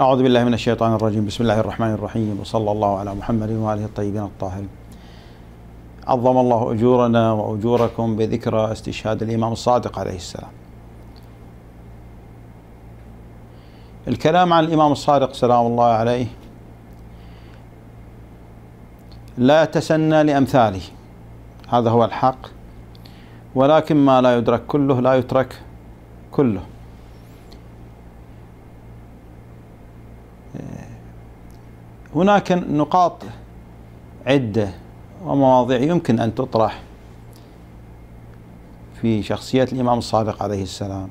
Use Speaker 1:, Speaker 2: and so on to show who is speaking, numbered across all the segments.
Speaker 1: أعوذ بالله من الشيطان الرجيم. بسم الله الرحمن الرحيم. وصلى الله على محمد وآله الطيبين الطاهرين. عظم الله أجورنا وأجوركم بذكرى استشهاد الإمام الصادق عليه السلام. الكلام عن الإمام الصادق سلام الله عليه لا يتسنى لأمثاله. هذا هو الحق. ولكن ما لا يدرك كله لا يترك كله. هناك نقاط عدة ومواضيع يمكن أن تطرح في شخصية الإمام الصادق عليه السلام.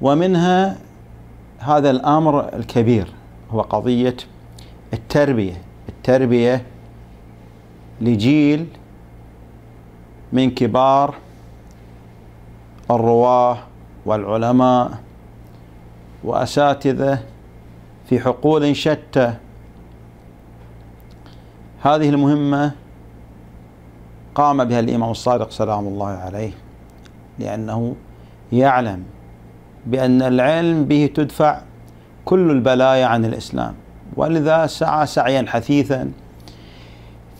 Speaker 1: ومنها هذا الأمر الكبير هو قضية التربية التربية لجيل من كبار الرواة والعلماء وأساتذة في حقول شتى هذه المهمة قام بها الإمام الصادق سلام الله عليه لأنه يعلم بأن العلم به تدفع كل البلايا عن الإسلام. ولذا سعى سعيا حثيثا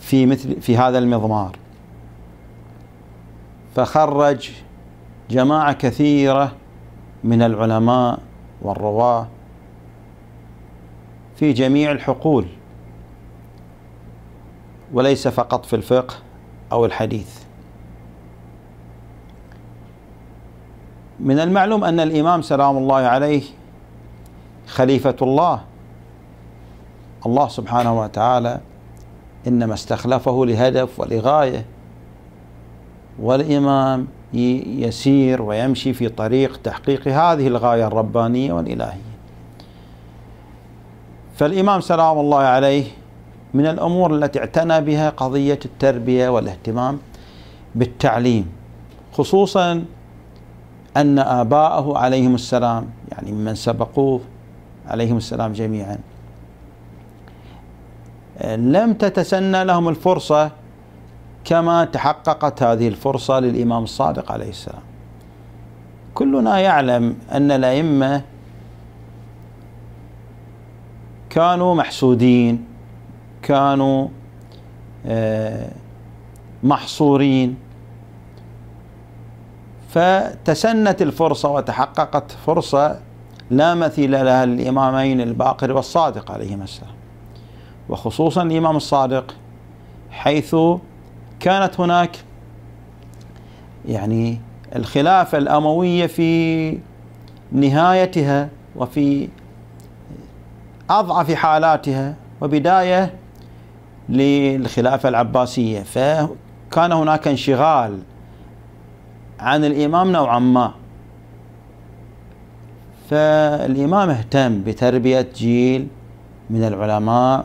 Speaker 1: في مثل في هذا المضمار. فخرج جماعة كثيرة من العلماء والرواة في جميع الحقول. وليس فقط في الفقه أو الحديث. من المعلوم أن الإمام سلام الله عليه خليفة الله. الله سبحانه وتعالى إنما استخلفه لهدف ولغاية والإمام يسير ويمشي في طريق تحقيق هذه الغاية الربانية والإلهية. فالإمام سلام الله عليه من الأمور التي اعتنى بها قضية التربية والاهتمام بالتعليم خصوصا أن آباءه عليهم السلام يعني من سبقوه عليهم السلام جميعا لم تتسنى لهم الفرصة كما تحققت هذه الفرصة للإمام الصادق عليه السلام. كلنا يعلم أن الأئمة كانوا محسودين كانوا آه، محصورين. فتسنت الفرصة وتحققت فرصة لا مثيل لها للإمامين الباقر والصادق عليهما السلام. وخصوصا الإمام الصادق حيث كانت هناك يعني الخلافة الأموية في نهايتها وفي أضعف حالاتها وبداية للخلافة العباسية. فكان هناك انشغال عن الإمام نوعا ما. فالإمام اهتم بتربية جيل من العلماء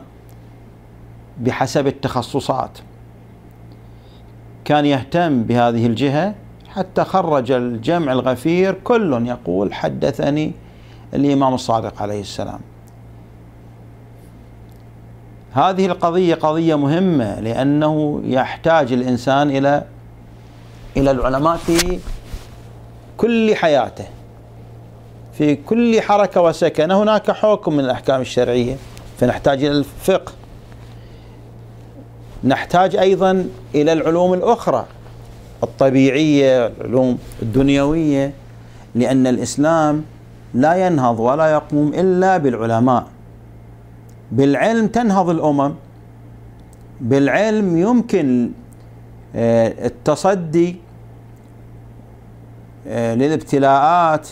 Speaker 1: بحسب التخصصات. كان يهتم بهذه الجهة حتى خرج الجمع الغفير. كل يقول حدثني الإمام الصادق عليه السلام. هذه القضية قضية مهمة لأنه يحتاج الإنسان إلى إلى العلماء في كل حياته في كل حركة وسكن هناك حكم من الأحكام الشرعية فنحتاج إلى الفقه. نحتاج أيضا إلى العلوم الأخرى الطبيعية العلوم الدنيوية لأن الإسلام لا ينهض ولا يقوم إلا بالعلماء. بالعلم تنهض الأمم بالعلم يمكن آه، التصدي آه، للابتلاءات.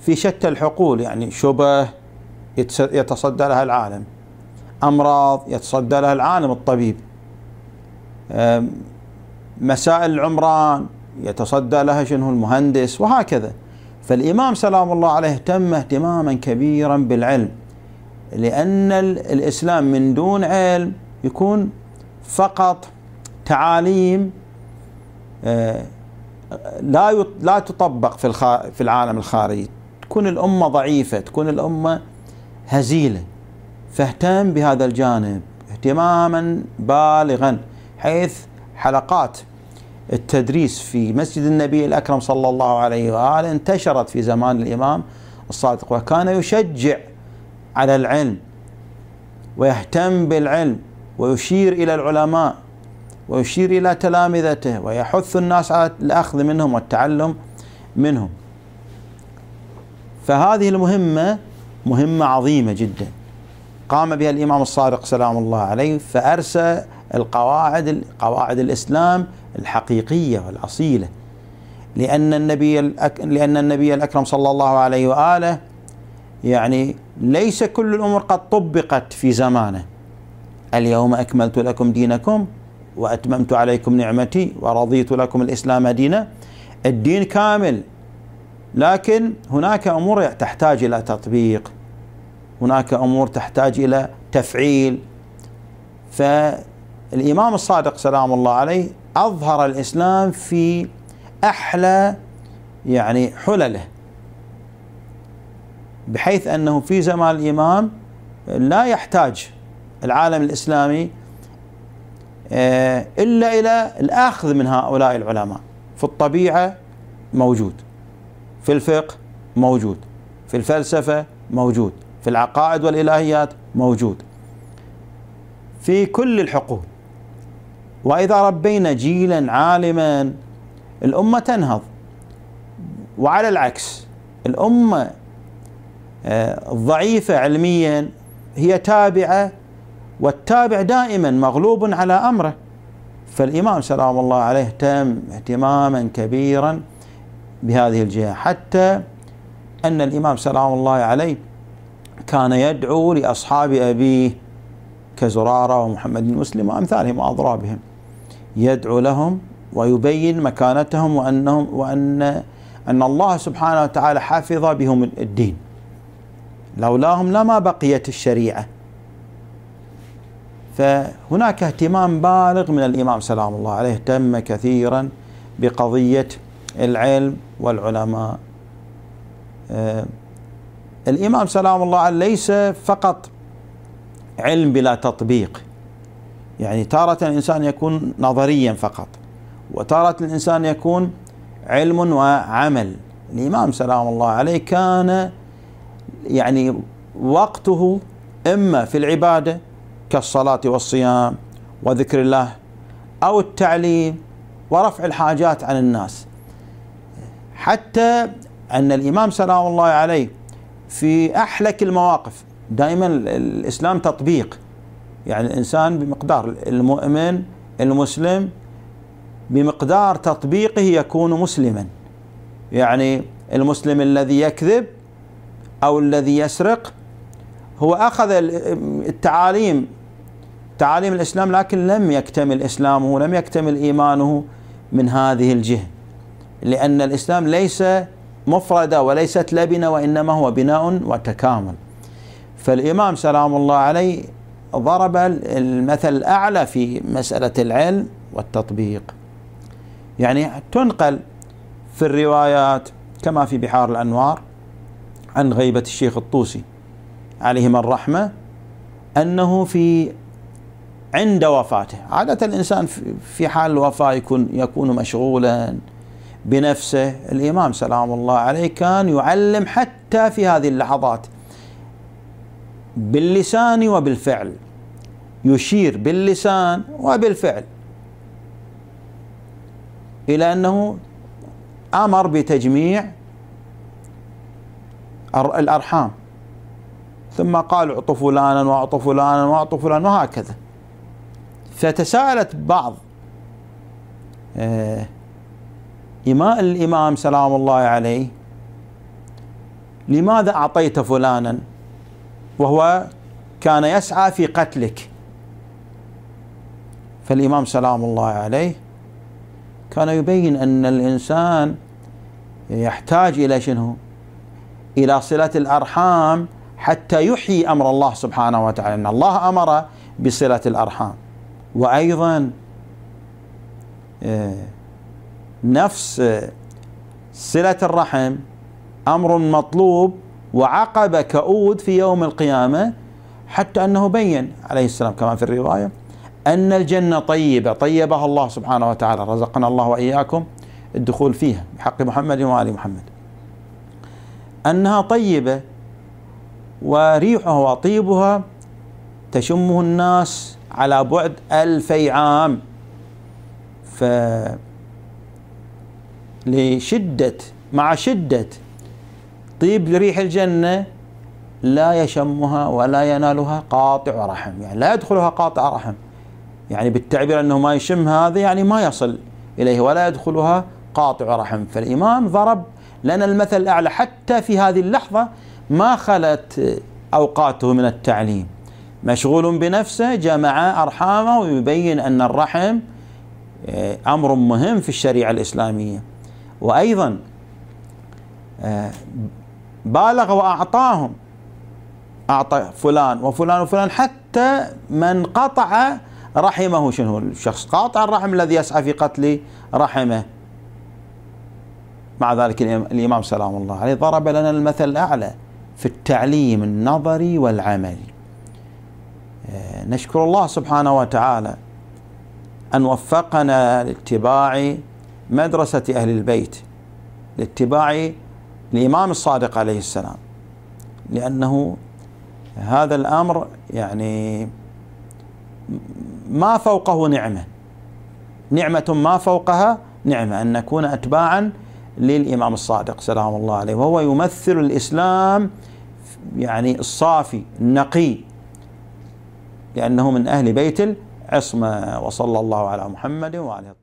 Speaker 1: في شتى الحقول يعني شبه يتصدى لها العالم. أمراض يتصدى لها العالم الطبيب. مسائل العمران يتصدى لها شنو؟ المهندس وهكذا. فالإمام سلام الله عليه اهتم اهتماما كبيرا بالعلم لأن الإسلام من دون علم يكون فقط تعاليم آه، لا لا تطبق في في العالم الخارجي. تكون الأمة ضعيفة تكون الأمة هزيلة. فاهتم بهذا الجانب اهتماما بالغا حيث حلقات التدريس في مسجد النبي الأكرم صلى الله عليه وآله انتشرت في زمان الإمام الصادق وكان يشجع على العلم ويهتم بالعلم ويشير إلى العلماء ويشير إلى تلامذته ويحث الناس على الأخذ منهم والتعلم منهم. فهذه المهمة مهمة عظيمة جدا. قام بها الإمام الصادق سلام الله عليه فأرسى القواعد قواعد الإسلام الحقيقية والأصيلة. لأن النبي لأن النبي الأكرم صلى الله عليه وآله يعني ليس كل الأمور قد طبقت في زمانه. اليوم أكملت لكم دينكم وأتممت عليكم نعمتي ورضيت لكم الإسلام دينا. الدين كامل. لكن هناك أمور تحتاج إلى تطبيق. هناك أمور تحتاج إلى تفعيل. فالإمام الصادق سلام الله عليه أظهر الإسلام في أحلى يعني حلله. بحيث أنه في زمان الإمام لا يحتاج العالم الإسلامي آه، إلا إلى الأخذ من هؤلاء العلماء. في الطبيعة موجود في الفقه موجود في الفلسفة موجود في العقائد والإلهيات موجود. في كل الحقول. وإذا ربينا جيلا عالما الأمة تنهض. وعلى العكس الأمة آه، الضعيفة علميا هي تابعة والتابع دائما مغلوب على أمره. فالإمام سلام الله عليه اهتم اهتماما كبيرا بهذه الجهة حتى أن الإمام سلام الله عليه كان يدعو لأصحاب أبيه كزرارة ومحمد بن مسلم وأمثالهم وأضرابهم. يدعو لهم ويبين مكانتهم وأنهم وأن أن الله سبحانه وتعالى حافظ بهم الدين. لولاهم لما بقيت الشريعة. فهناك اهتمام بالغ من الإمام سلام الله عليه اهتم كثيرا بقضية العلم والعلماء. آه، الإمام سلام الله عليه ليس فقط علم بلا تطبيق. يعني تارة الإنسان يكون نظريا فقط وتارة الإنسان يكون علم وعمل. الإمام سلام الله عليه كان يعني وقته إما في العبادة كالصلاة والصيام وذكر الله أو التعليم ورفع الحاجات عن الناس. حتى أن الإمام سلام الله عليه في أحلك المواقف دائما الإسلام تطبيق يعني الإنسان بمقدار المؤمن المسلم بمقدار تطبيقه يكون مسلما. يعني المسلم الذي يكذب أو الذي يسرق هو أخذ التعاليم تعاليم الإسلام لكن لم يكتمل إسلامه ولم يكتمل إيمانه من هذه الجهة. لأن الإسلام ليس مفردة وليست لبنة وإنما هو بناء وتكامل. فالإمام سلام الله عليه ضرب المثل الأعلى في مسألة العلم والتطبيق. يعني تنقل في الروايات كما في بحار الأنوار عن غيبة الشيخ الطوسي عليهما الرحمة أنه في عند وفاته. عادة الإنسان في حال الوفاة يكون يكون مشغولا بنفسه. الإمام سلام الله عليه كان يعلم حتى في هذه اللحظات باللسان وبالفعل. يشير باللسان وبالفعل. إلى أنه أمر بتجميع الأرحام. ثم قال اعطوا فلانا واعطوا فلانا واعطوا فلانا وهكذا. فتساءلت بعض آه، إماء الإمام سلام الله عليه لماذا أعطيت فلانا؟ وهو كان يسعى في قتلك. فالإمام سلام الله عليه كان يبين أن الإنسان يحتاج إلى شنو؟ إلى صلة الأرحام حتى يحيي أمر الله سبحانه وتعالى. أن الله أمر بصلة الأرحام. وأيضا آه، نفس صلة الرحم أمر مطلوب وعقب كؤود في يوم القيامة حتى أنه بين عليه السلام كما في الرواية. أن الجنة طيبة طيبها الله سبحانه وتعالى. رزقنا الله وإياكم الدخول فيها بحق محمد وآل محمد. أنها طيبة وريحها وطيبها تشمه الناس على بعد ألفي عام. ف لشدة مع شدة طيب ريح الجنة لا يشمها ولا ينالها قاطع رحم يعني لا يدخلها قاطع رحم. يعني بالتعبير أنه ما يشم هذا يعني ما يصل إليه ولا يدخلها قاطع رحم. فالإمام ضرب لنا المثل الأعلى حتى في هذه اللحظة ما خلت أوقاته من التعليم. مشغول بنفسه جمع أرحامه ويبين أن الرحم آه، أمر مهم في الشريعة الإسلامية. وأيضا آه، بالغ وأعطاهم أعطى فلان وفلان وفلان حتى من قطع رحمه شنو الشخص؟ قاطع الرحم الذي يسعى في قتل رحمه. مع ذلك الإمام سلام الله عليه ضرب لنا المثل الأعلى في التعليم النظري والعملي آه، نشكر الله سبحانه وتعالى أن وفقنا لاتباع مدرسة أهل البيت لاتباع الإمام الصادق عليه السلام. لأنه هذا الأمر يعني ما فوقه نعمة. نعمة ما فوقها نعمة أن نكون أتباعا للإمام الصادق سلام الله عليه. وهو يمثل الإسلام يعني الصافي النقي. لأنه من أهل بيت العصمة. وصلى الله على محمد وعلى